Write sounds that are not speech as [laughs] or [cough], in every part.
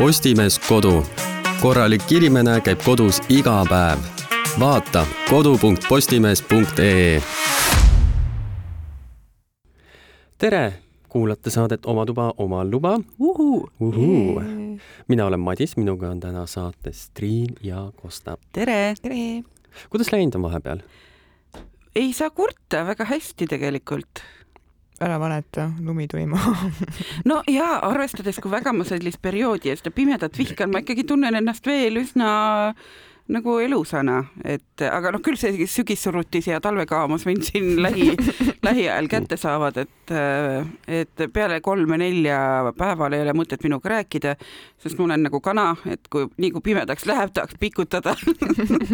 Postimees Kodu. korralik inimene käib kodus iga päev. vaata kodu.postimees.ee. tere, kuulate saadet Oma tuba, omal luba. uhuu. mina olen Madis, minuga on täna saates Triin ja Kosta. tere. tere. kuidas läinud on vahepeal? ei saa kurta, väga hästi tegelikult ära valeta, lumi tuli maha [laughs] no ja arvestades, kui väga ma sellist perioodi ja seda pimedat vihkan, ma ikkagi tunnen ennast veel üsna nagu elusana, et aga noh, küll see sügissurutis ja talvekaamas mind siin lähi, [laughs] lähiajal kätte saavad, et, et peale kolme-nelja päeval ei ole mõtet minuga rääkida, sest ma olen nagu kana, et kui nii kui pimedaks läheb, tahaks pikutada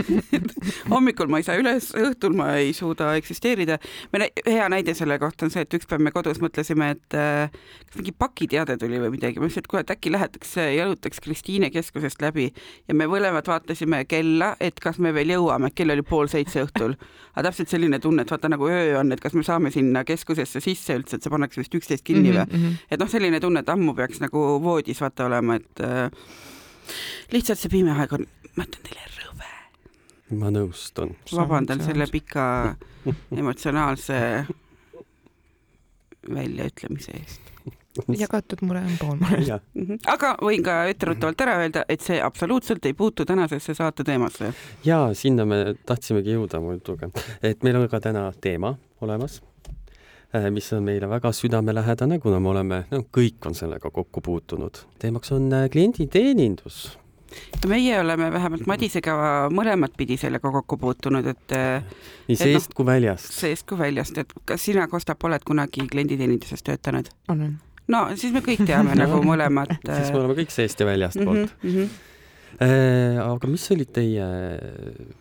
[laughs] hommikul ma ei saa üles, õhtul ma ei suuda eksisteerida. meil hea näide selle kohta on see, et üks päev me kodus mõtlesime, et kas mingi pakiteade tuli või midagi, ma ütlesin, et kuule, et äkki lähetaks, jalutaks Kristiine keskusest läbi ja me mõlemad vaatasime kell kella, et kas me veel jõuame, kell oli pool seitse õhtul. aga täpselt selline tunne, et vaata nagu öö on, et kas me saame sinna keskusesse sisse üldse, et see pannakse vist üksteist kinni või mm -hmm. et noh, selline tunne, et ammu peaks nagu voodis vaata olema, et äh, lihtsalt see pime aeg on, ma ütlen teile, rõve. ma nõustun. vabandan selle pika emotsionaalse väljaütlemise eest jagatud [laughs] mure on pool muret. Mhm. aga võin ka etteruttavalt ära öelda, et see absoluutselt ei puutu tänasesse saate teemasse. ja sinna me tahtsimegi jõuda muidugi, et meil on ka täna teema olemas, äh, mis on meile väga südamelähedane, kuna me oleme, no kõik on sellega kokku puutunud. teemaks on äh, klienditeenindus meie oleme vähemalt Madisega mõlemat pidi sellega kokku puutunud, et nii seest no, kui väljast. seest kui väljast, et kas sina, Kostap, oled kunagi klienditeeninduses töötanud? olen no siis me kõik teame [laughs] nagu mõlemat. siis me oleme kõik seest ja väljastpoolt mm. -hmm. Äh, aga mis olid teie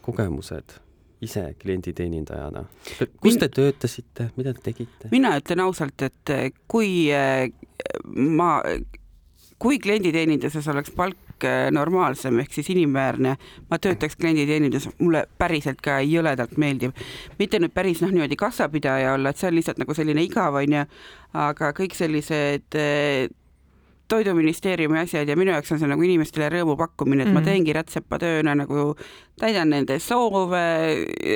kogemused ise klienditeenindajana? kus te töötasite, mida te tegite? mina ütlen ausalt, et kui äh, ma, kui klienditeeninduses oleks palk normaalsem ehk siis inimväärne. ma töötaks klienditeeninduses, mulle päriselt ka jõledalt meeldib. mitte nüüd päris noh, niimoodi kassapidaja olla, et see on lihtsalt nagu selline igav onju, aga kõik sellised toiduministeeriumi asjad ja minu jaoks on see nagu inimestele rõõmu pakkumine, et mm -hmm. ma mhm. teengi rätsepatööna nagu täidan nende soove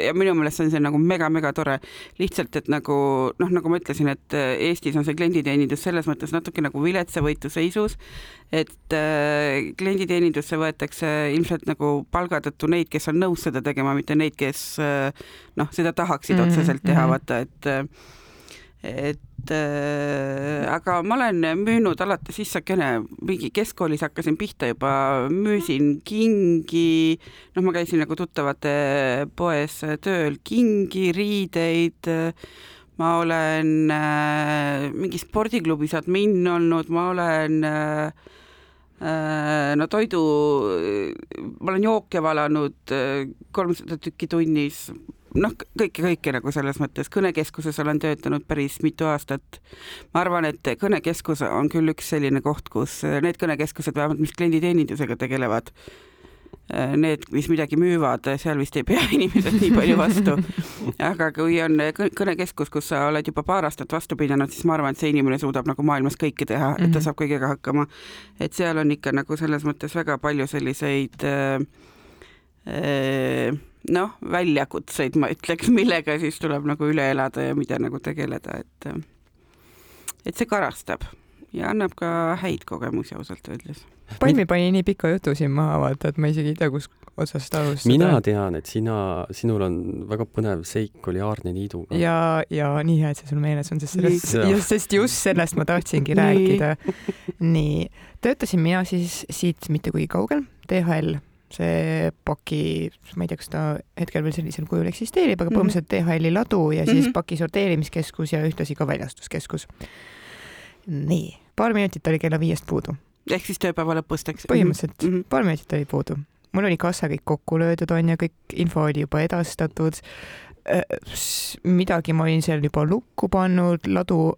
ja minu meelest on see nagu mega-mega tore. lihtsalt, et nagu noh, nagu ma ütlesin, et Eestis on see klienditeenindus selles mõttes natuke nagu viletsavõitu seisus, et äh, klienditeenindusse võetakse ilmselt nagu palga tõttu neid, kes on nõus seda tegema, mitte neid, kes äh, noh, seda tahaksid mm -hmm. otseselt teha, mhm. vaata, et äh, et äh, aga ma olen müünud alates issakene, mingi keskkoolis hakkasin pihta juba, müüsin kingi, noh, ma käisin nagu tuttavate poes tööl, kingi, riideid, ma olen äh, mingi spordiklubi admin olnud, ma olen äh, äh no toidu, ma olen jooke valanud äh, kolmsada tükki tunnis, noh, kõike, kõike nagu selles mõttes, kõnekeskuses olen töötanud päris mitu aastat. ma arvan, et kõnekeskus on küll üks selline koht, kus need kõnekeskused vähemalt, mis klienditeenindusega tegelevad, need, mis midagi müüvad, seal vist ei pea [laughs] inimesed nii palju vastu. aga kui on kõnekeskus, kus sa oled juba paar aastat vastu pidanud, siis ma arvan, et see inimene suudab nagu maailmas kõike teha, et ta mhm. saab kõigega hakkama. et seal on ikka nagu selles mõttes väga palju selliseid äh, äh, noh, väljakutseid, ma ütleks, [laughs] millega siis tuleb nagu üle elada ja mida nagu tegeleda, et et see karastab ja annab ka häid kogemusi ausalt öeldes. Palmi pani nii pika jutu siin maha, vaata, et ma isegi ei tea, kus otsast alustada. mina tean, et sina, sinul on väga põnev seik oli Aarne Niiduga. ja, ja nii hea, et see sul meeles on, sest sellest, just, sest just sellest ma tahtsingi rääkida. nii, töötasin mina siis siit mitte kuigi kaugel, DHL see paki, ma ei tea, kas ta hetkel veel sellisel kujul eksisteerib, aga mhm. põhimõtteliselt DHL-i ladu ja siis mm -hmm. paki sorteerimiskeskus ja ühtlasi ka väljastuskeskus. nii, paar minutit oli kella viiest puudu. ehk siis tööpäeva lõpust, eks? põhimõtteliselt mm -hmm. paar minutit oli puudu. mul oli kassa kõik kokku löödud, on ju, kõik info oli juba edastatud. Äh, midagi ma olin seal juba lukku pannud, ladu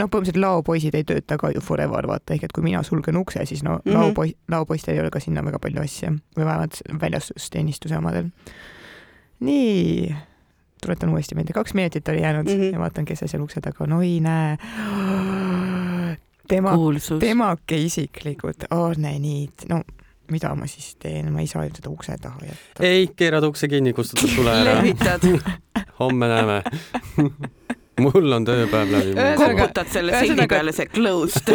noh, põhimõtteliselt laopoisid ei tööta ka ju forever, vaata, ehk et kui mina sulgen ukse, siis no mm -hmm. laopoi-, laopoistel ei ole ka sinna väga palju asja või vähemalt väljastusteenistuse omadel. nii, tuletan uuesti meelde, kaks minutit oli jäänud mm -hmm. ja vaatan, kes seal ukse taga on, oi näe. tema, temake isiklikud, aa näe nii, no mida ma siis teen, ma ei saa ju seda ukse taha jätta. ei, keerad ukse kinni, kustutad tule ära, lehvitad, homme näeme. [laughs] mul on tööpäev läbi. Koputad selle ühesõnaga- peale, see closed.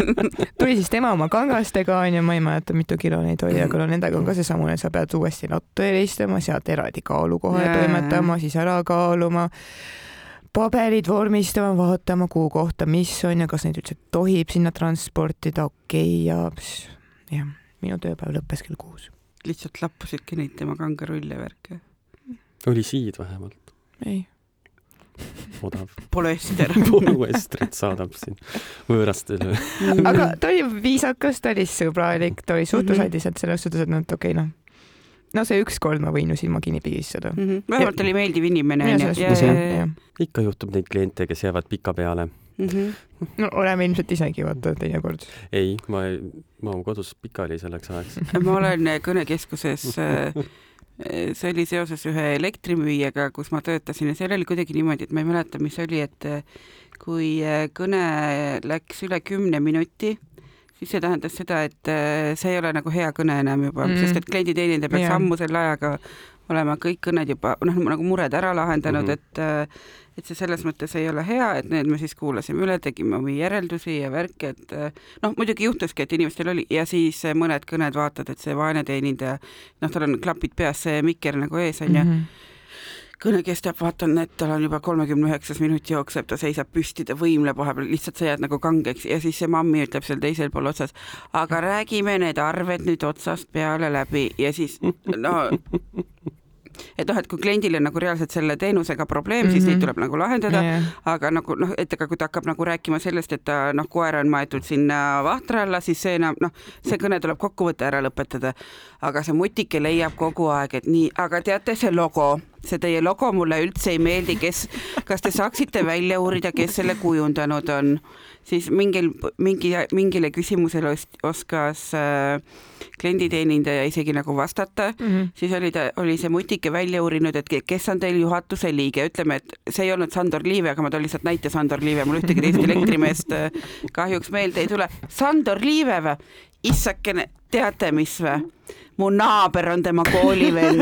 [laughs] tuli siis tema oma kangastega onju, ma ei mäleta, mitu kilo neid oli, aga no nendega on ka seesamune, sa pead uuesti lattu helistama, sealt eraldi kaalukoha Jaa. toimetama, siis ära kaaluma, paberid vormistama, vaatama, kuhu kohta mis on ja kas neid üldse tohib sinna transportida, okei okay, ja pss, jah, minu tööpäev lõppes kell kuus. lihtsalt lappusidki neid tema kangarulle värke. oli siid vähemalt, ei, odav. polüester. [laughs] polüestrit saadab siin võõrastele. aga ta oli viisakas, ta oli sõbralik, ta oli suhtlusaldis, et selles suhtes, et noh, et okei okay, noh, no see ükskord ma võin ju silma kinni pigistada. Mhm. vähemalt oli meeldiv inimene Ja onju ikka juhtub neid kliente, kes jäävad pika peale. Mhm. no oleme ilmselt isegi vaata teinekord. ei, ma ei, ma olen kodus pikali selleks ajaks. ma olen kõnekeskuses, [laughs] see oli seoses ühe elektrimüüjaga, kus ma töötasin ja seal oli kuidagi niimoodi, et ma ei mäleta, mis oli, et kui kõne läks üle kümne minuti, siis see tähendas seda, et see ei ole nagu hea kõne enam juba mm, Mm. -hmm. sest et klienditeenindaja peaks yeah. ammu selle ajaga olema kõik kõned juba noh, nagu mured ära lahendanud mm. -hmm. et et see selles mõttes ei ole hea, et need me siis kuulasime üle, tegime omi järeldusi ja värke, et noh, muidugi juhtuski, et inimestel oli ja siis mõned kõned vaatad, et see vaene teenindaja, noh, tal on klapid peas, see mikker nagu ees onju mm. -hmm. Kõne kestab, vaatan, et tal on juba kolmekümne üheksas minut jookseb, ta seisab püsti, ta võimleb vahepeal, lihtsalt sa jääd nagu kangeks ja siis see mammi ütleb seal teisel pool otsas, aga räägime need arved nüüd otsast peale läbi ja siis no et noh, et kui kliendil on nagu reaalselt selle teenusega probleem mm, -hmm. siis Mhm. neid tuleb nagu lahendada Jah. aga nagu noh, et aga kui ta hakkab nagu rääkima sellest, et ta noh, koer on maetud sinna vahtra alla, siis see enam noh, see kõne tuleb kokkuvõte ära lõpetada. aga see mutike leiab kogu aeg, et nii, aga teate, see logo, see teie logo mulle üldse ei meeldi, kes, kas te saaksite välja uurida, kes selle kujundanud on? siis mingil, mingi, mingile küsimusele os- oskas äh, klienditeenindaja isegi nagu vastata Mhm. siis oli ta, oli see mutike välja uurinud, et ke- kes on teil juhatuse liige, ütleme, et see ei olnud Sandor Liive, aga ma toon lihtsalt näite Sandor Liive, mul ühtegi teist elektrimeest äh, kahjuks meelde ei tule. Sandor Liive või? issakene, teate mis või? Mu naaber on tema koolivend.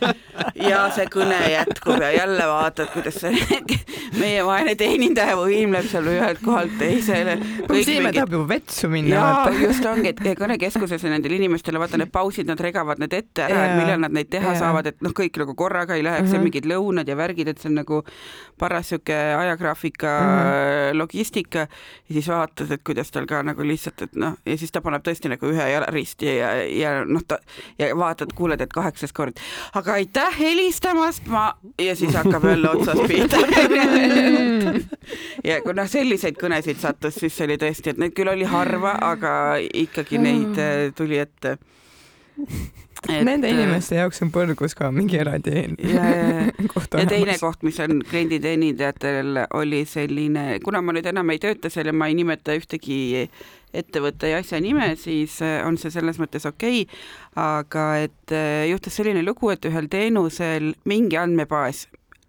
[laughs] ja see kõne jätkub ja jälle vaatad, kuidas see [laughs] meie vaene teenindaja võimleb seal ühelt kohalt teisele. Siime tahab ju vetsu minna, jaa, just ongi, et kõnekeskuses ja nendele inimestele vaata need pausid, nad regavad need ette ära, et millal nad neid teha jaa. saavad, et noh, kõik nagu korraga ei läheks ja Mhm. mingid lõunad ja värgid, et see on nagu paras sihuke ajagraafika Mhm. logistika ja siis vaatad, et kuidas tal ka nagu lihtsalt, et noh, ja siis ta paneb tõesti nagu ühe jala risti ja, ja noh, ta ja vaatad, kuuled, et kaheksas kord, aga aitäh helistamast, ma ja siis hakkab jälle otsast pihta. ja kui noh, selliseid kõnesid sattus, siis oli tõesti, et neid küll oli harva, aga ikkagi neid äh, tuli ette. Nende inimeste jaoks on põrgus ka mingi eraldi ja, [laughs] ja, koht ja teine olemas. koht, mis on klienditeenindajatel, oli selline, kuna ma nüüd enam ei tööta seal ja ma ei nimeta ühtegi ettevõtte ja asja nime, siis äh, on see selles mõttes okei okay,, aga et äh, juhtus selline lugu, et ühel teenusel mingi andmebaas,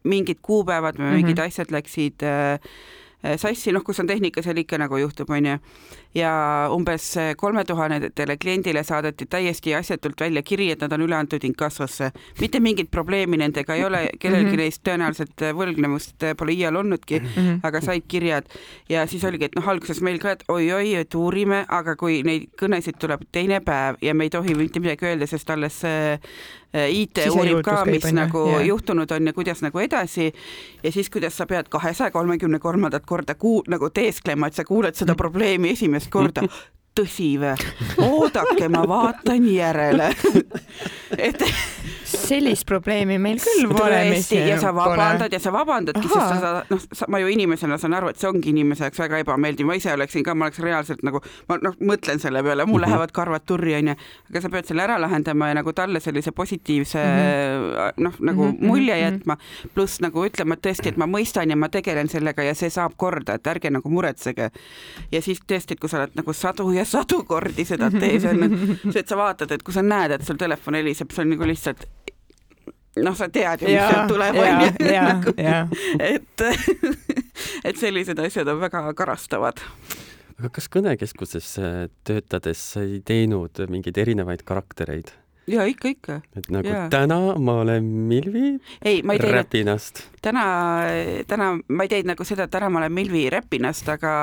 mingid kuupäevad või mingid mm. -hmm. asjad läksid äh, äh, sassi, noh, kus on tehnika, seal ikka nagu juhtub, onju. Ja umbes kolme tuhandetele kliendile saadeti täiesti asjatult välja kiri, et nad on üle antud inkassosse. mitte mingit probleemi nendega ei ole, kellelgi Mhm. neist tõenäoliselt võlgnevust pole iial olnudki, Mhm. aga said kirjad ja siis oligi, et noh, alguses meil ka, et oi-oi, et uurime, aga kui neid kõnesid tuleb teine päev ja me ei tohi mitte midagi öelda, sest alles IT uurib ka, mis ju, nagu jah. juhtunud on ja kuidas nagu edasi ja siis, kuidas sa pead kahesaja kolmekümne kolmandat korda kuu-, nagu teesklema, et sa kuuled seda probleemi esimest mais corta. [laughs] tõsi või? oodake, ma vaatan järele. et sellist probleemi meil küll tõesti ja sa vabandad ja sa vabandadki, sest sa saad, noh, ma ju inimesena saan aru, et see ongi inimese jaoks väga ebameeldiv, ma ise oleksin ka, ma oleks reaalselt nagu, ma noh, mõtlen selle peale, mul Mhm. lähevad karvad turri, onju, aga sa pead selle ära lahendama ja nagu talle sellise positiivse Mhm. noh, nagu Mhm, mulje mhm, jätma, pluss nagu ütlema, et tõesti, et ma mõistan ja ma tegelen sellega ja see saab korda, et ärge nagu muretsege. ja siis tõesti, et kui sa oled nagu sadu ja sadu kordi seda [laughs] teed, see on, see, et sa vaatad, et kui sa näed, et sul telefon heliseb, see on nagu lihtsalt noh, sa tead ju, mis ja sealt, tuleb, ja, onju ja Nagu-, ja. et, [laughs] et sellised asjad on väga karastavad. aga kas kõnekeskuses äh, töötades sa ei teinud mingeid erinevaid karaktereid? Ja ikka, ikka. et nagu Jaa. täna ma olen Milvi ei, ma ei teinud Räpinast. täna, täna ma ei teinud nagu seda, et täna ma olen Milvi Räpinast, aga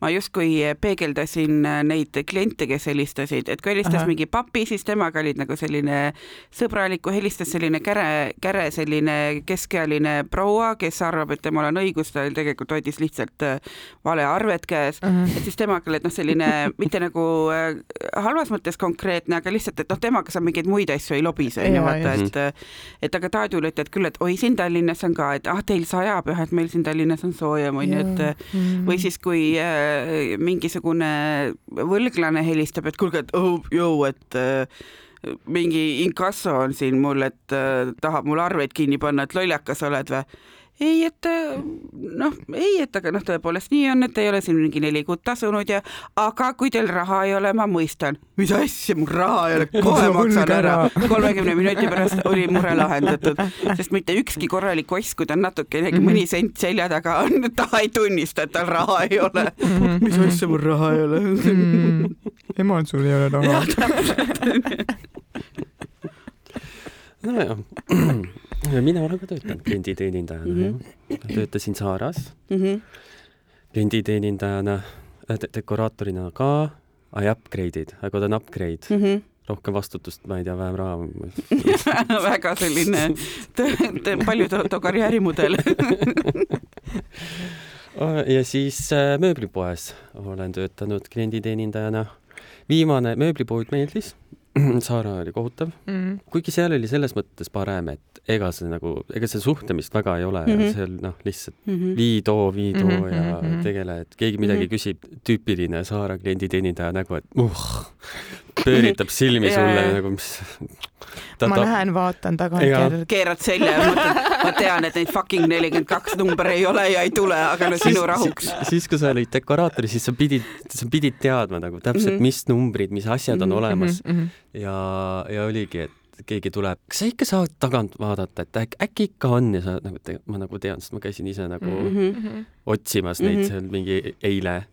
ma justkui peegeldasin neid kliente, kes helistasid, et kui helistas Ahah. mingi papi, siis temaga olid nagu selline sõbralik, kui helistas selline käre, käre selline keskealine proua, kes arvab, et temal on õigus, ta tegelikult hoidis lihtsalt äh, vale arvet käes et siis temaga olid noh, selline mitte nagu äh, halvas mõttes konkreetne, aga lihtsalt, et noh, temaga sa mingeid muid asju ei lobise, onju, vaata, et et aga Taadule ütled küll, et oi, siin Tallinnas on ka, et ah, teil sajab jah, et meil siin Tallinnas on soojem, onju, et Mm. või siis, kui äh, mingisugune võlglane helistab, et kuulge, et oh, jõu, et äh, mingi inkasso on siin mul, et äh, tahab mul arveid kinni panna, et lollakas oled või? Ei, et äh, noh, ei, et aga noh, tõepoolest nii on, et ei ole siin mingi neli kuud tasunud ja aga kui teil raha ei ole, ma mõistan. mis asja, mul raha ei ole, [laughs] kohe maksan ära. [laughs] kolmekümne minuti pärast oli mure lahendatud, sest mitte ükski korralik oss, kui ta on natukenegi mõni sent selja taga on, [laughs] ta ei tunnista, et tal raha ei ole. mis asja, mul raha ei ole Mm. emal sul ei ole raha nojah [clears throat] mina olen ka töötanud klienditeenindajana mm. -hmm. töötasin Saaras Mhm. klienditeenindajana äh, de, dekoraatorina ka, I upgrade'id, I got an upgrade, Mhm. rohkem vastutust, ma ei tea, vähem raha. [laughs] väga selline palju too karjäärimudel. [laughs] ja siis äh, mööblipoes olen töötanud klienditeenindajana. viimane mööblipood meeldis, [clears throat] Saara oli kohutav, Mm. kuigi seal oli selles mõttes parem, et ega see nagu, ega see suhtlemist väga ei ole mm. -hmm. seal noh, lihtsalt Mhm. vii too, vii too mm -hmm. ja mhm, mhm. tegele, et keegi midagi mm. -hmm. küsib, tüüpiline Saara klienditeenindaja nägu, et uh, pööritab [laughs] silmi sulle nagu mis. ma lähen vaatan tagantjärele. keerad selja ja mõtled, ma tean, et neid fucking nelikümmend kaks number ei ole ja ei tule, aga no sinu rahuks. siis, kui sa olid dekoraator, siis sa pidid, sa pidid teadma nagu täpselt mm. -hmm. mis numbrid, mis asjad on Mhm, olemas Mhm. ja, ja oligi, et keegi tuleb, kas sa ikka saad tagant vaadata, et äkki, äkki ikka on ja sa nagu, ma nagu tean, sest ma käisin ise nagu mm -hmm. Otsimas neid Mhm. seal mingi eile.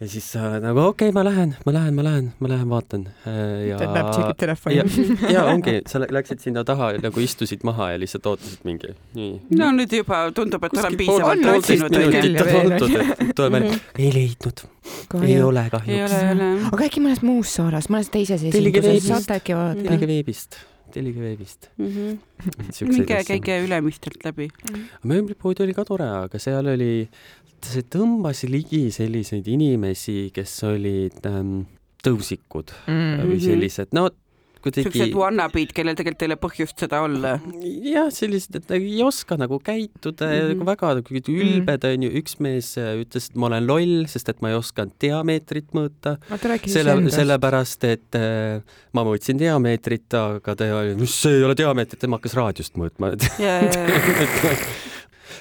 Ja siis sa oled nagu okei okay,, ma lähen, ma lähen, ma lähen, ma lähen vaatan. ja teed läptšikid telefoni ja, ja ongi, sa lä- läksid sinna taha ja nagu istusid maha ja lihtsalt ootasid mingi, nii. no nüüd juba tundub, et olen piisavalt otsinud, tuleb välja, ei leidnud, ei ole ei kahjuks aga äkki mõnes muus saares, mõnes teises esinduses veebist. saate äkki vaadata tellige? veebist, tellige veebist. Mhm. minge käige Ülemistelt läbi. mööblipood oli ka tore, aga seal oli, see tõmbas ligi selliseid inimesi, kes olid ähm, tõusikud Mm. või Mhm. sellised, no kuidagi siuksed wannabe'd, kellel tegelikult ei ole põhjust seda olla. jah, sellised, et ei oska nagu käituda ja Mhm. nagu väga nagu ülbed onju, üks mees äh, ütles, et ma olen loll, sest et ma ei osanud diameetrit mõõta, selle, sellepärast et äh, ma mõõtsin diameetrit, aga ta oli, mis see ei ole diameetrit, tema hakkas raadiost mõõtma ja, ja,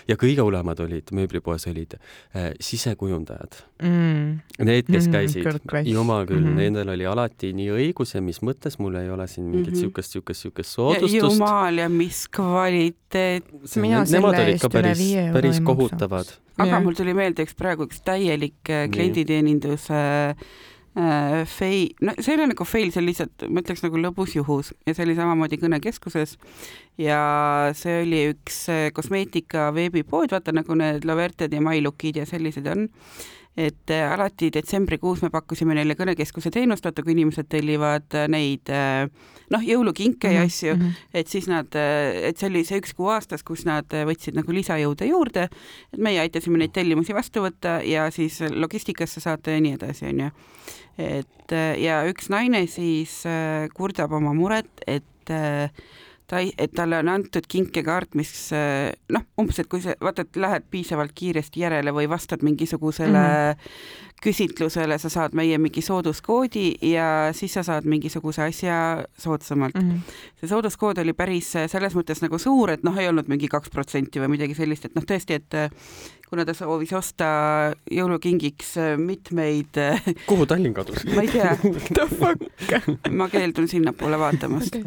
ja kõige hullemad olid, mööblipoes olid äh, sisekujundajad. Mm. Need, kes Mhm, käisid Kress. jumal küll mm. -hmm. nendel oli alati nii õigus ja mis mõttes mul ei ole siin mingit Mhm. siukest, siukest, siukest ja soodustust. jumal ja mis kvaliteet. Mina Nemad olid ka päris päris kohutavad. aga Jah. mul tuli meelde üks praegu üks täielik äh, klienditeeninduse äh, fail, no see ei ole nagu fail, see on lihtsalt, ma ütleks nagu lõbus juhus ja see oli samamoodi kõnekeskuses. Ja see oli üks äh, kosmeetika veebipood, vaata nagu need Loverted ja MyLookid ja sellised on et äh, alati detsembrikuus me pakkusime neile kõnekeskuse teenust, vaata kui inimesed tellivad äh, neid äh, noh, jõulukinke Mhm, ja asju, et siis nad, et see oli see üks kuu aastas, kus nad võtsid nagu lisajõude juurde, et meie aitasime neid tellimusi vastu võtta ja siis logistikasse saata ja nii edasi, onju. et ja üks naine siis kurdab oma muret, et ta ei, et talle on antud kinkekaart, mis äh, noh, umbes, et kui sa vaata, et lähed piisavalt kiiresti järele või vastad mingisugusele mm -hmm. küsitlusele, sa saad meie mingi sooduskoodi ja siis sa saad mingisuguse asja soodsamalt. Mhm. see sooduskood oli päris äh, selles mõttes nagu suur, et noh, ei olnud mingi kaks protsenti või midagi sellist, et noh, tõesti, et äh, kuna ta soovis osta jõulukingiks äh, mitmeid, [laughs] kuhu Tallinn kadus? [laughs] ma ei tea, [laughs] ma keeldun sinnapoole vaatamast.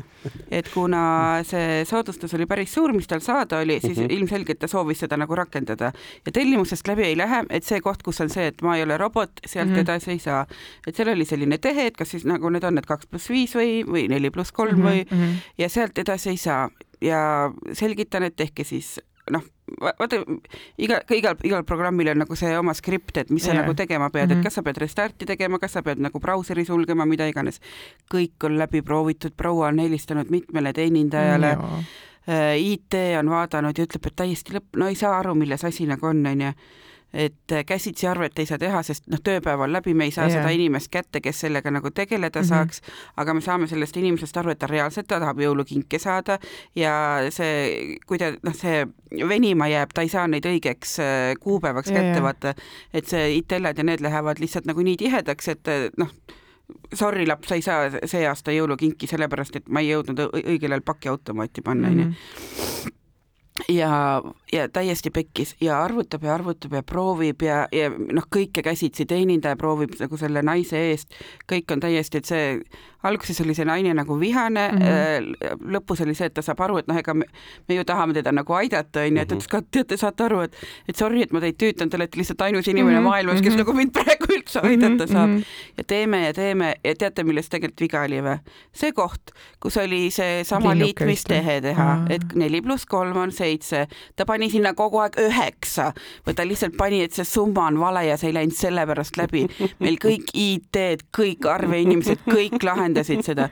et kuna see soodustus oli päris suur, mis tal saada oli, siis mm. -hmm. ilmselgelt ta soovis seda nagu rakendada ja tellimusest läbi ei lähe, et see koht, kus on see, et ma ei ole robot, vot sealt mm. -hmm. edasi ei saa. et seal oli selline tehe, et kas siis nagu need on need kaks pluss viis või, või neli pluss kolm Mhm, või ja sealt edasi ei saa ja selgitan, et tehke siis noh, vaata iga, igal, igal programmil on nagu see oma skript, et mis sa Jaa. nagu tegema pead, et Mhm. kas sa pead restarti tegema, kas sa pead nagu brauseri sulgema, mida iganes. kõik on läbi proovitud, proua on helistanud mitmele teenindajale Mm, Äh, IT on vaadanud ja ütleb, et täiesti lõpp, no ei saa aru, milles asi nagu on, onju. Et äh, käsitsi arvet ei saa teha, sest noh, tööpäev on läbi, me ei saa Jaa. seda inimest kätte, kes sellega nagu tegeleda mm. -hmm. saaks, aga me saame sellest inimesest aru, et ta reaalselt ta tahab jõulukinke saada ja see, kui ta noh, see venima jääb, ta ei saa neid õigeks äh, kuupäevaks Jaa, kätte, vaata, et see IT-led ja need lähevad lihtsalt nagu nii tihedaks, et äh, noh, sorry laps, sa ei saa see aasta jõulukinki, sellepärast et ma ei jõudnud õigel ajal pakiautomaati panna, onju Mhm. Ja, ja täiesti pekkis ja arvutab ja arvutab ja proovib ja, ja noh, kõike käsitsi, teenindaja proovib nagu selle naise eest, kõik on täiesti, et see, alguses oli see naine nagu vihane mm, Mhm. -hmm. lõpus oli see, et ta saab aru, et noh, ega me, me ju tahame teda nagu aidata, onju, et ütles ka, et teate, saate aru, et, et sorry, et ma teid tüütan, te olete lihtsalt ainus inimene mm Mhm, -hmm. maailmas, kes mhm. nagu mind praegu üldse aidata saab Mhm. ja teeme ja teeme ja teate, milles tegelikult viga oli või? see koht, kus oli seesama liitmistehe teha et neli pluss kolm on seitse, ta pani sinna kogu aeg üheksa. Või ta lihtsalt pani, et see summa on vale ja see ei läinud sellepärast läbi. meil kõik IT-d, kõik arveinimesed, kõik lahendasid seda,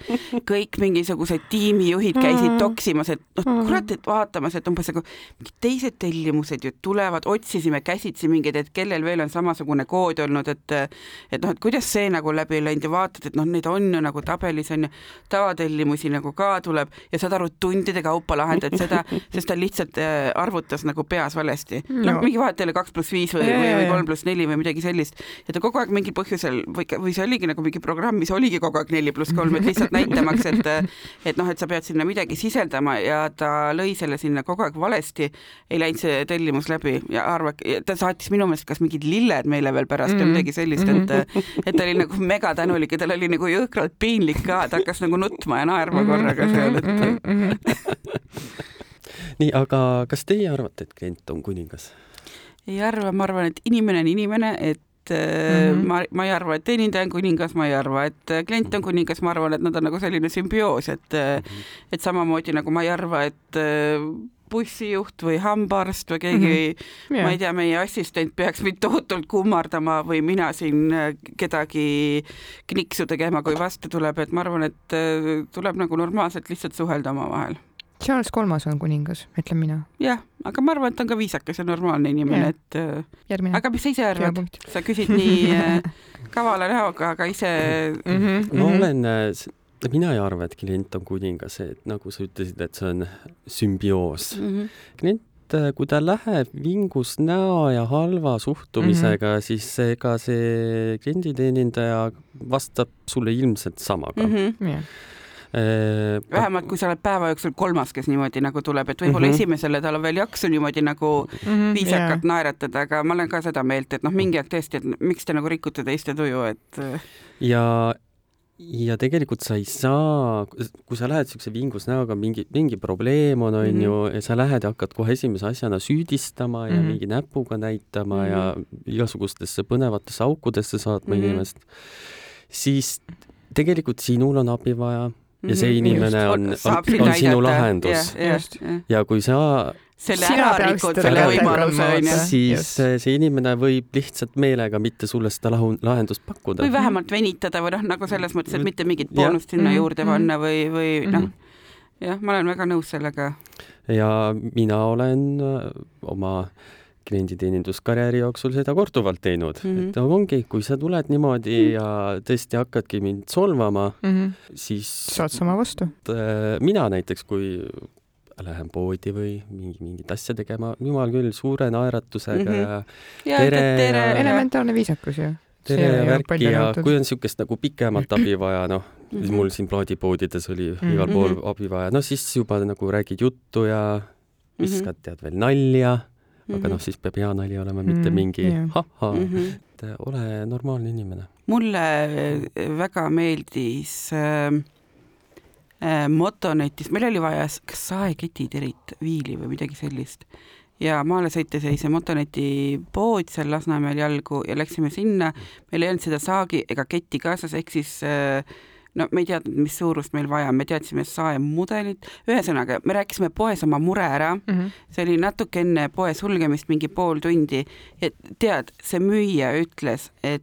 kõik mingisugused tiimijuhid käisid toksimas, et noh, kurat, et vaatamas, et umbes nagu mingid teised tellimused ju tulevad, otsisime käsitsi mingeid, et kellel veel on samasugune kood olnud, et et noh, et kuidas see nagu läbi ei läinud ja vaatad, et noh, neid on ju nagu tabelis on ju, tavatellimusi nagu ka tuleb ja saad aru, tundide kaupa lahendad seda, sest ta lihtsalt äh, arvutas nagu peas valesti. noh No., mingi vahet ei ole kaks pluss viis või, või, kolm pluss neli või midagi sellist. ja ta kogu aeg mingil põhjusel või, või see oligi nagu mingi programm, mis oligi kogu aeg neli pluss kolm, et lihtsalt näitamaks, et et noh, et sa pead sinna midagi sisaldama ja ta lõi selle sinna kogu aeg valesti, ei läinud see tellimus läbi ja arva, ta saatis minu meelest kas mingid lilled meile veel pärast mm -hmm. Või midagi sellist, et et ta oli nagu megatänulik ja tal oli nagu jõhkralt piinlik ka, ta hakkas nagu nutma ja naerma korraga seal, et et [laughs] nii, aga kas teie arvate, et klient on kuningas? ei arva, ma arvan, et inimene on inimene, et mm Mhm. -hmm. ma, ma ei arva, et teenindaja on kuningas, ma ei arva, et äh, klient on kuningas, ma arvan, et nad on nagu selline sümbioos, et Mhm. et samamoodi nagu ma ei arva, et bussijuht või hambaarst või keegi mm, -hmm. ma ei tea, meie assistent peaks mind tohutult kummardama või mina siin kedagi kniksu tegema, kui vastu tuleb, et ma arvan, et tuleb nagu normaalselt lihtsalt suhelda omavahel. Charles Kolmas on kuningas, ütlen mina. jah, aga ma arvan, et ta on ka viisakas ja normaalne inimene, et äh, järgmine. aga mis sa ise arvad? sa küsid nii äh, kavala näoga, aga ise Mhm, ma olen, mina ei arva, et klient on kuningas, et nagu sa ütlesid, et see on sümbioos. mm. -hmm. klient, kui ta läheb vingus näo ja halva suhtumisega mm, -hmm. siis ega see klienditeenindaja vastab sulle ilmselt samaga mm. Mm -hmm. jah. -hmm. vähemalt kui sa oled päeva jooksul kolmas, kes niimoodi nagu tuleb, et võib-olla mm Mhm. -hmm. esimesele tal on veel jaksu niimoodi nagu Mhm, viisakalt naeratada, aga ma olen ka seda meelt, et noh, mingi aeg tõesti, et miks te nagu rikute teiste tuju, et äh, ja ja tegelikult sa ei saa, kui sa lähed siukse vingus näoga, mingi, mingi probleem on, Mhm. onju, ja sa lähed ja hakkad kohe esimese asjana süüdistama ja Mhm. mingi näpuga näitama Mhm. ja igasugustesse põnevatesse aukudesse saatma Mhm. inimest, siis tegelikult sinul on abi vaja ja see Mhm. inimene Just, on, on, on sinu lahendus. Ja kui sa selle ära rikud, selle võimaluse onju. siis just. eh, see inimene võib lihtsalt meelega mitte sulle seda lahu, lahendust pakkuda. või vähemalt venitada või noh, nagu selles mõttes, et mitte mingit boonust sinna Mhm, juurde mhm. panna või, või noh, Mhm. jah, ma olen väga nõus sellega. ja mina olen äh, oma klienditeeninduskarjääri jooksul seda korduvalt teinud mm, Mhm. -hmm. et no ongi, kui sa tuled niimoodi Mhm. ja tõesti hakkadki mind solvama, Mhm. siis saad sama vastu. äh, mina näiteks, kui lähen poodi või mingi, mingit asja tegema, jumal küll, suure naeratusega Mhm. mm -hmm. ja Tere ütled tere ja- ja elementaarne viisakus ju. tere See ja värki palju ja nõutud. kui on niisugust nagu pikemat abi [clears throat] vaja, noh, siis Mhm. mul siin plaadipoodides oli Mhm. igal pool Mhm. abi vaja, no siis juba nagu räägid juttu ja Mhm. viskad tead veel nalja aga noh, siis peab hea nali olema, mitte Mm, mingi jah. ahhaa mm. -hmm. et äh, ole normaalne inimene. mulle äh, väga meeldis äh, äh, Motonetis, meil oli vaja kas saeketiterit viili või midagi sellist ja maale sõites jäi see Motoneti pood seal Lasnamäel jalgu ja läksime sinna, meil ei olnud seda saagi ega ketti kaasas, ehk siis äh, no me ei teadnud, mis suurust meil vaja me teadsime saemudelit, ühesõnaga me rääkisime poes oma mure ära. Mm, -hmm. see oli natuke enne poe sulgemist, mingi pool tundi. Ja tead, see müüja ütles, et et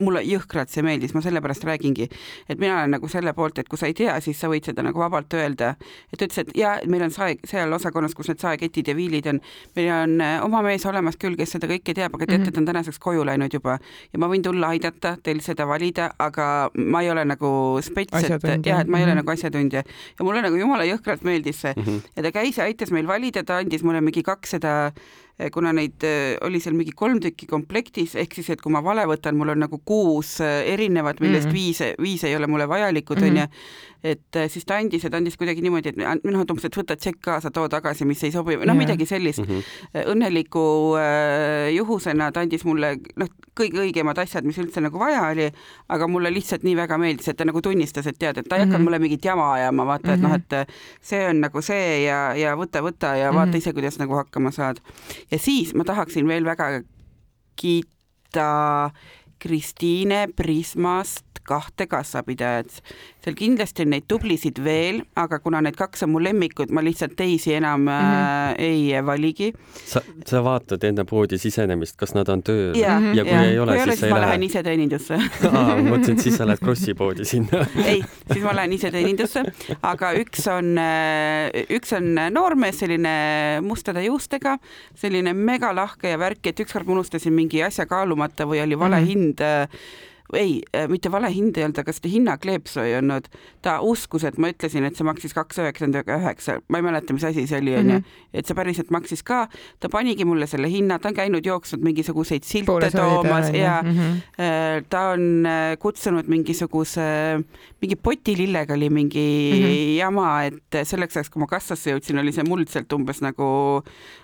mulle jõhkralt see meeldis, ma sellepärast räägingi, et mina olen nagu selle poolt, et kui sa ei tea, siis sa võid seda nagu vabalt öelda. et ta ütles, et ja meil on sae, seal osakonnas, kus need saeketid ja viilid on, meil on äh, oma mees olemas küll, kes seda kõike teab, aga teate, ta on tänaseks koju läinud juba ja ma võin tulla aidata teil seda valida, aga ma ei ole nagu spets, et jah, et ma ei ole mm -hmm. nagu asjatundja ja mulle nagu jumala jõhkralt meeldis see mm -hmm. ja ta käis ja aitas meil valida, ta andis mulle mingi kakssada Eh, kuna neid eh, oli seal mingi kolm tükki komplektis, ehk siis, et kui ma vale võtan, mul on nagu kuus eh, erinevat, millest mm -hmm. viis, viis ei ole mulle vajalikud, onju et siis ta andis ja ta andis kuidagi niimoodi, et noh, et umbes, et võta tšekk kaasa, too tagasi, mis ei sobi, noh, midagi sellist mm. -hmm. õnneliku juhusena ta andis mulle noh, kõige õigemad asjad, mis üldse nagu vaja oli, aga mulle lihtsalt nii väga meeldis, et ta nagu tunnistas, et tead, et ta ei hakanud mm -hmm. mulle mingit jama ajama, vaata, et mm -hmm. noh, et äh, see on nagu see ja, ja võta, võta ja vaata mm -hmm. ise, kuidas nagu hakkama saad. Ja siis ma tahaksin veel väga kiita Kristiine Prismast kahte kassapidajat seal kindlasti on neid tublisid veel, aga kuna need kaks on mu lemmikud, ma lihtsalt teisi enam mm -hmm. äh, ei valigi. sa, sa vaatad enne poodi sisenemist, kas nad on tööl ja, ja kui ja. ei ole, siis sa ei lähe? ma lähen ise teenindusse [laughs] ma mõtlesin, et siis sa lähed Krossi poodi sinna [laughs] ei, siis ma lähen ise teenindusse, aga üks on, äh, üks on noormees, selline mustade juustega, selline megalahke ja värk, et ükskord ma unustasin mingi asja kaalumata või oli vale mm -hmm. hind äh, ei, äh, mitte vale hind ei olnud, aga seda hinnakleepsu ei olnud. ta uskus, et ma ütlesin, et see maksis kaks üheksakümmend üheksa, ma ei mäleta, mis asi see oli, onju. Mhm. et see päriselt maksis ka, ta panigi mulle selle hinna, ta on käinud jooksnud mingisuguseid silte Poole toomas ja mm -hmm. ta on äh, kutsunud mingisuguse, mingi potilillega oli mingi mm -hmm. jama, et selleks ajaks, kui ma kassasse jõudsin, oli see muld sealt umbes nagu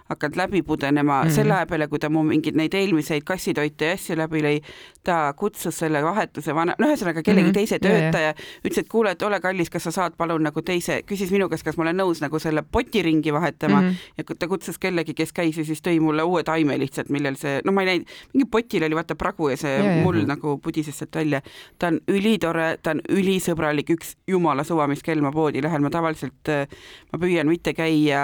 hakanud läbi pudenema mm, -hmm. selle aja peale, kui ta mu mingeid neid eelmiseid kassitoite ja asju läbi lõi, ta kutsus selle vahetuse vana, no ühesõnaga kellegi mm -hmm. teise töötaja, ütles, et kuule, et ole kallis, kas sa saad palun nagu teise, küsis minu käest, kas ma olen nõus nagu selle potiringi vahetama mm -hmm. ja ta kutsus kellegi, kes käis ja siis tõi mulle uue taime lihtsalt, millel see, no ma ei näinud, mingi potil oli vaata pragu ja see yeah, mull yeah. nagu pudises sealt välja. ta on ülitore, ta on ülisõbralik, üks jumala suva, mis kell ma poodi lähen, ma tavaliselt, ma püüan mitte käia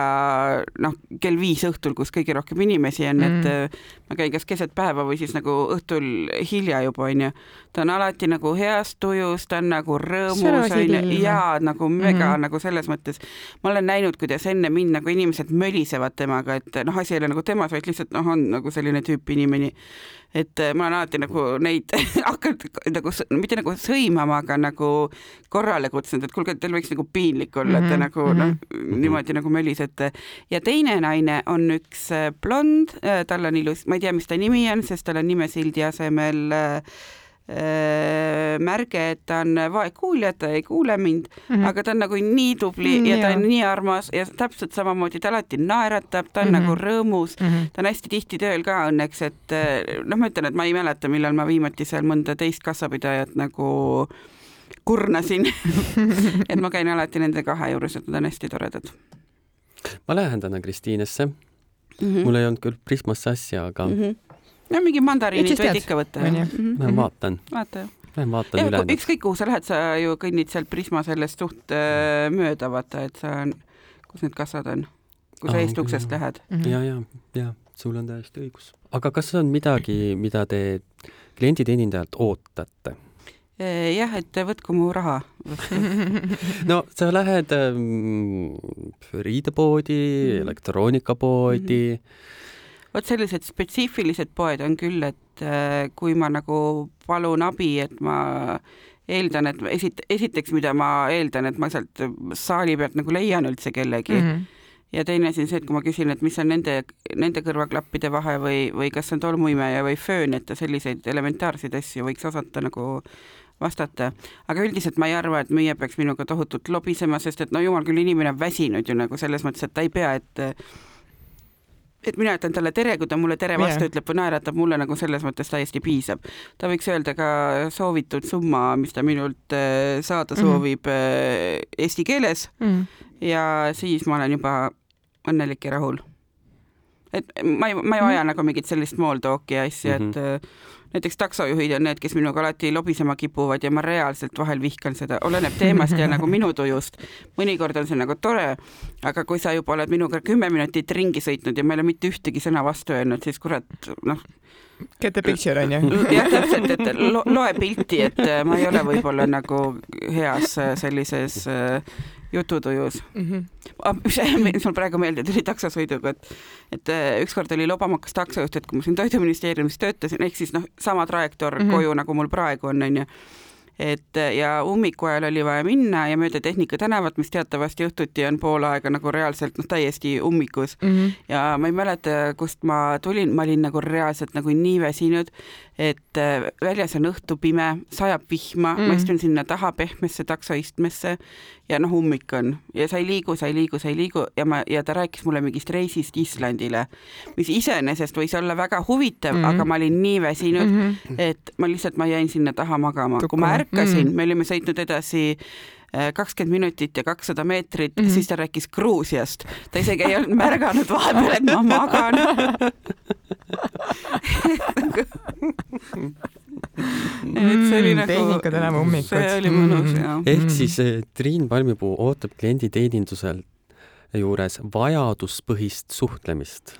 noh, kell viis õhtul, kus kõige rohkem inimesi on mm., et äh, ma käin kas keset päeva või siis nagu õhtul hilja juba onju. ta on alati nagu heas tujus, ta on nagu rõõmus onju ja nagu mega mm. nagu selles mõttes. ma olen näinud, kuidas enne mind nagu inimesed mölisevad temaga, et noh, asi ei ole nagu temas, vaid lihtsalt noh, on nagu selline tüüp inimene et äh, ma olen alati nagu neid [laughs] hakanud nagu mitte nagu sõimama, aga nagu korrale kutsunud, et kuulge, teil võiks nagu piinlik olla mm, -hmm. et te mhm, nagu noh, mhm. niimoodi nagu mölisete. ja teine naine on üks äh, blond, äh, tal on ilus, ma ei tea, mis ta nimi on, sest tal on nimesildi asemel Äh, märge, et ta on vaegkuulja, ta ei kuule mind mm, -hmm. aga ta on nagu nii tubli mm, ja ta on nii armas ja täpselt samamoodi ta alati naeratab, ta on mm -hmm. nagu rõõmus mm, -hmm. ta on hästi tihti tööl ka õnneks, et äh, noh, ma ütlen, et ma ei mäleta, millal ma viimati seal mõnda teist kassapidajat nagu kurnasin [laughs] et ma käin alati nende kahe juures, et nad on hästi toredad. ma lähen täna Kristiinesse mm. -hmm. mul ei olnud küll Prismasse asja, aga mm -hmm no mingi mandariinid võid ikka võtta. Mhm. ma vaatan. vaata jah. Lähen vaatan üle. ükskõik kuhu sa lähed, sa ju kõnnid sealt Prisma sellest suht äh, mööda, vaata, et sa, kus need kassad on, kui sa eest uksest lähed. ja, ja, ja sul on täiesti õigus. aga kas on midagi, mida te klienditeenindajalt ootate? Äh, jah, et võtku mu raha [laughs] no sa lähed ähm, riidepoodi mm., elektroonikapoodi mm. -hmm vot sellised spetsiifilised poed on küll, et äh, kui ma nagu palun abi, et ma eeldan, et esit-, esiteks, mida ma eeldan, et ma sealt saali pealt nagu leian üldse kellegi mm. -hmm ja teine asi on see, et kui ma küsin, et mis on nende, nende kõrvaklappide vahe või, või kas on tolmuimeja või föön, et selliseid elementaarseid asju võiks osata nagu vastata, aga üldiselt ma ei arva, et müüja peaks minuga tohutult lobisema, sest et no jumal küll, inimene on väsinud ju nagu selles mõttes, et ta ei pea, et et mina ütlen talle tere, kui ta mulle tere vastu yeah. ütleb või naeratab, mulle nagu selles mõttes täiesti piisab. ta võiks öelda ka soovitud summa, mis ta minult äh, saada mhm. soovib mm -hmm. eesti keeles mm -hmm. ja siis ma olen juba õnnelik ja rahul. Et ma ei, ma ei vaja nagu mingit sellist small talk'i ja asja mm, Mhm. -hmm. et äh, näiteks taksojuhid on need, kes minuga alati lobisema kipuvad ja ma reaalselt vahel vihkan seda, oleneb teemast ja nagu minu tujust. mõnikord on see nagu tore, aga kui sa juba oled minuga kümme minutit ringi sõitnud ja ma ei ole mitte ühtegi sõna vastu öelnud, siis kurat, noh, Get the picture onju. jah, täpselt, et lo loe pilti, et äh, ma ei ole võib-olla nagu heas äh, sellises jututujus Mhm. Ah, [laughs] mis mul praegu meelde tuli taksosõiduga, et et äh, ükskord oli lobamakas taksojuht, et kui ma siin Toiduministeeriumis töötasin, ehk siis noh, sama trajektoor mm. -hmm. koju, nagu mul praegu on, onju. et äh, ja ummiku ajal oli vaja minna ja mööda Tehnika tänavat, mis teatavasti õhtuti on pool aega nagu reaalselt noh, täiesti ummikus Mhm. ja ma ei mäleta, kust ma tulin, ma olin nagu reaalselt nagu nii väsinud, et äh, väljas on õhtu pime, sajab vihma mm., ma istun sinna taha pehmesse taksoistmesse ja noh, ummik on ja sa ei liigu, sa ei liigu, sa ei liigu ja ma ja ta rääkis mulle mingist reisist Islandile, mis iseenesest võis olla väga huvitav mm, Mm. -hmm. aga ma olin nii väsinud mm. -hmm. et ma lihtsalt, ma jäin sinna taha magama, kui ma ärkasin Mm. mm., me olime sõitnud edasi kakskümmend minutit ja kakssada meetrit mm. -hmm. siis ta rääkis Gruusiast. ta isegi ei olnud märganud vahepeal, et ma magan. [laughs] et see oli Mm, nagu, Tehnika tänava ummikud. see oli mõnus Mm. jah. ehk Mm. siis eh, Triin Palmipuu ootab klienditeenindusel juures vajaduspõhist suhtlemist.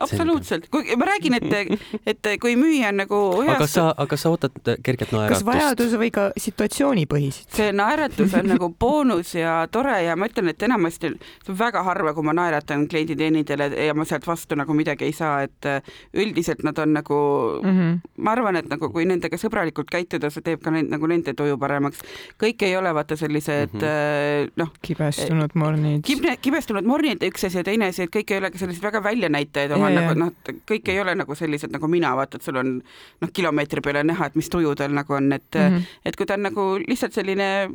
absoluutselt, kui ma räägin, et, [laughs] et kui müüja on nagu aga heas, sa, aga sa ootad kerget kas naeratust? vajadus või ka situatsioonipõhiselt? see naeratus on nagu boonus ja tore ja ma ütlen, et enamasti see on väga harva, kui ma naeratan klienditeenindajale ja ma sealt vastu nagu midagi ei saa, et äh, üldiselt nad on nagu Mhm. ma arvan, et nagu kui nendega sõbralikult käituda, see teeb ka neid nagu nende tuju paremaks. kõik ei ole vaata sellised mm. -hmm. noh, kibestunud mornid. kibestunud mornid üks asi ja teine asi, et kõik ei ole ka sellised väga väljanäitajad oma Jaa, nagu jaa. noh, kõik ei ole nagu sellised nagu mina, vaata, et sul on noh, kilomeetri peale näha, et mis tuju tal nagu on, et mm. -hmm. et kui ta on nagu lihtsalt selline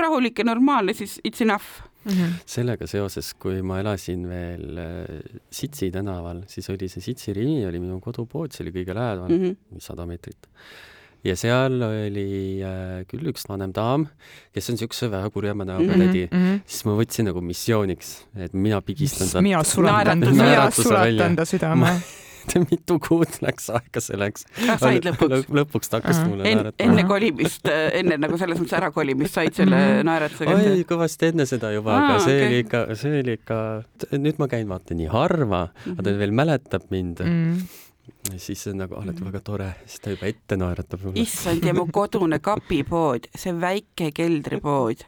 rahulik ja normaalne, siis it's enough. Mhm. sellega seoses, kui ma elasin veel äh, Sitsi tänaval, siis oli see Sitsi Rimi oli minu kodupood, see oli kõige lähedal Mm, -hmm. sada meetrit. Ja seal oli äh, küll üks vanem daam, kes on siukse väga kurjama näoga Mhm. tädi, Mhm. siis ma võtsin nagu missiooniks, et mina pigistan ta mina sulatan, mina sulatan ta südame. [laughs] mitu kuud läks aega selleks. Ah, said lõpuks? lõpuks ta hakkas Ahah. mulle En, naeratama. enne kolimist, enne nagu selles mõttes ärakolimist said selle Mhm. naeratusega oi, kõvasti enne seda juba, aga Aa, see okei. oli ikka, see oli ikka, nüüd ma käin vaata nii harva, aga ta veel mäletab mind Mhm. Siis see on nagu alati väga tore, siis ta juba ette naeratab issand ja mu kodune kapipood, see väike keldripood.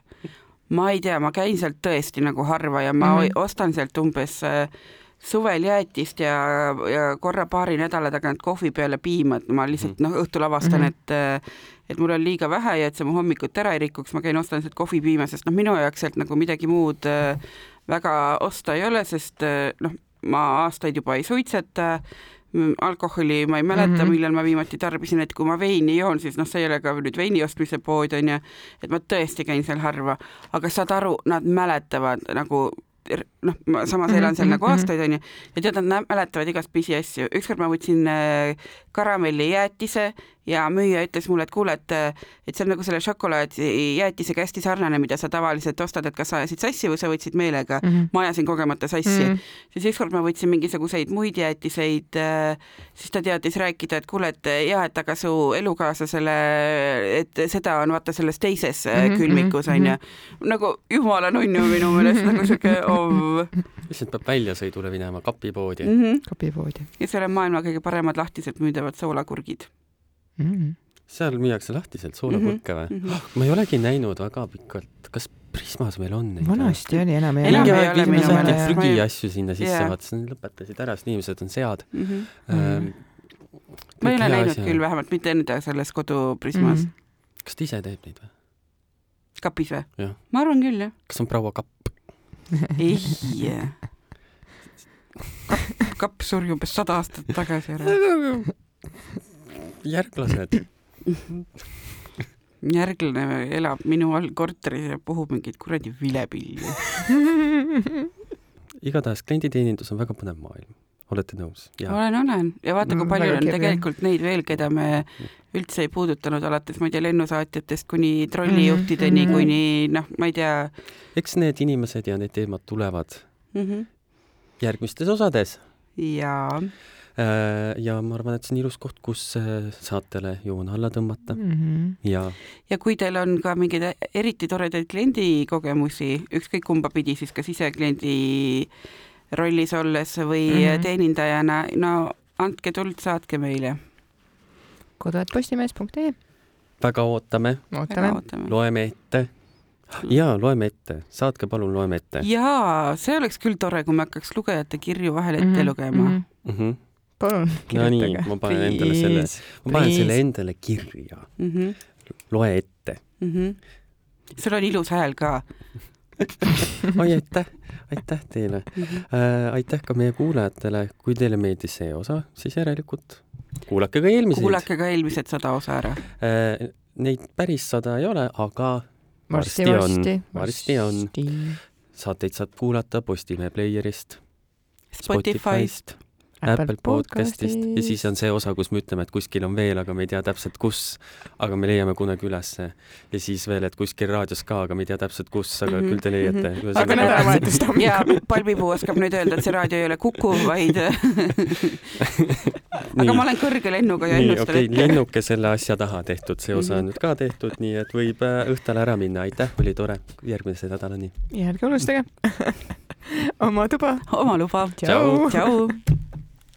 ma ei tea, ma käin sealt tõesti nagu harva ja ma mm Mhm. -hmm. ostan sealt umbes äh, suvel jäätist ja, ja korra paari nädala tagant kohvi peale piima, et ma lihtsalt noh, õhtul avastan mm, Mhm. -hmm. et et mul on liiga vähe ja et see mu hommikut ära ei rikuks, ma käin ostan sealt kohvipiima, sest noh, minu jaoks sealt nagu midagi muud äh, väga osta ei ole, sest äh, noh, ma aastaid juba ei suitseta alkoholi ma ei mäleta mm, Mhm. -hmm. millal ma viimati tarbisin, et kui ma veini joon, siis noh, see ei ole ka nüüd veini ostmise pood onju, et ma tõesti käin seal harva, aga saad aru, nad mäletavad nagu noh, ma samas elan seal Mhm, nagu mhm. aastaid onju ja tead, nad mäletavad igast pisiasju, ükskord ma võtsin äh, karamellijäätise ja müüja ütles mulle, et kuule, et et see on nagu selle šokolaadijäätisega hästi sarnane, mida sa tavaliselt ostad, et kas sa ajasid sassi või sa võtsid meelega Mhm. ma ajasin kogemata sassi mm., siis ükskord ma võtsin mingisuguseid muid jäätiseid, siis ta teadis rääkida, et kuule, et jah, et aga su elukaaslasele, et seda on vaata selles teises mm -hmm, külmikus mhm, onju, nagu jumala nunnu minu meelest nagu siuke [laughs] ov lihtsalt peab väljasõidule minema kapipoodi mm.. mm. -hmm. kapipoodi. ja seal on maailma kõige paremad lahtiselt müüdavad soolakurgid Mhm. seal müüakse lahtiselt soolapurke või mm. -hmm. ma ei olegi näinud väga pikalt, kas Prismas meil on neid? vanasti oli, enam ei mingi ole. ei aeg. Ma ei- prügiasju sinna sisse Jaa. vaatasin, lõpetasid ära, sest inimesed on sead Mm -hmm. mm.. ma ei ole näinud küll, vähemalt mitte enda selles koduprismas mm., kas ta ise teeb neid või? kapis või ma arvan küll jah. kas on proua Kapp? ei, kapp, kapp suri umbes sada aastat tagasi ära. [laughs] järglased. [laughs] järglane elab minu all korteris ja puhub mingeid kuradi vilepilli. [laughs] igatahes klienditeenindus on väga põnev maailm, olete nõus? olen, olen ja vaata, kui Mm, palju on tegelikult neid veel, keda me üldse ei puudutanud, alates ma ei tea, lennusaatjatest kuni trollijuhtideni Mhm. kuni noh, ma ei tea eks need inimesed ja need teemad tulevad mm. -hmm. järgmistes osades. jaa, ja ma arvan, et see on ilus koht, kus äh, saatele joon alla tõmmata mm. -hmm. ja ja kui teil on ka mingeid eriti toredaid kliendikogemusi, ükskõik kumba pidi, siis kas ise kliendi rollis olles või mm. -hmm. teenindajana, no andke tuld, saatke meile. kodu.postimees.ee väga ootame, ootame. loeme ette. ja loeme ette, saatke palun, loeme ette jaa, see oleks küll tore, kui me hakkaks lugejate kirju vahel ette mm -hmm. lugema mm. -hmm. Palun no nii, kirjutage. ma panen endale selle, ma panen selle endale kirja, -hmm. Mm loe ette. -hmm. sul on ilus hääl ka [laughs] oi, aitäh, aitäh teile mm. -hmm. äh,. aitäh ka meie kuulajatele, kui teile meeldis see osa, siis järelikult kuulake ka eelmiseid. kuulake ka eelmised sada osa ära. äh,. Neid päris sada ei ole, aga varsti, Varsti on. varsti, on. saateid saab kuulata Postimehe Playerist, Spotify'st, Apple podcastist ja siis on see osa, kus me ütleme, et kuskil on veel, aga me ei tea täpselt, kus. aga me leiame kunagi ülesse ja siis veel, et kuskil raadios ka, aga me ei tea täpselt, kus, aga Mhm, küll te leiate mm. aga nädalavahetust [laughs] ja hommikul. Palmipuu oskab nüüd öelda, et see raadio ei ole Kuku, vaid [laughs] aga ma olen kõrge lennuga ja ennustan okei okay,, ette. lennuke selle asja taha tehtud, see osa on Mhm. nüüd ka tehtud, nii et võib äh, õhtul ära minna, aitäh, oli tore, järgmise nädalani. ja ärge unustage [laughs] oma tuba. oma luba. Tšau.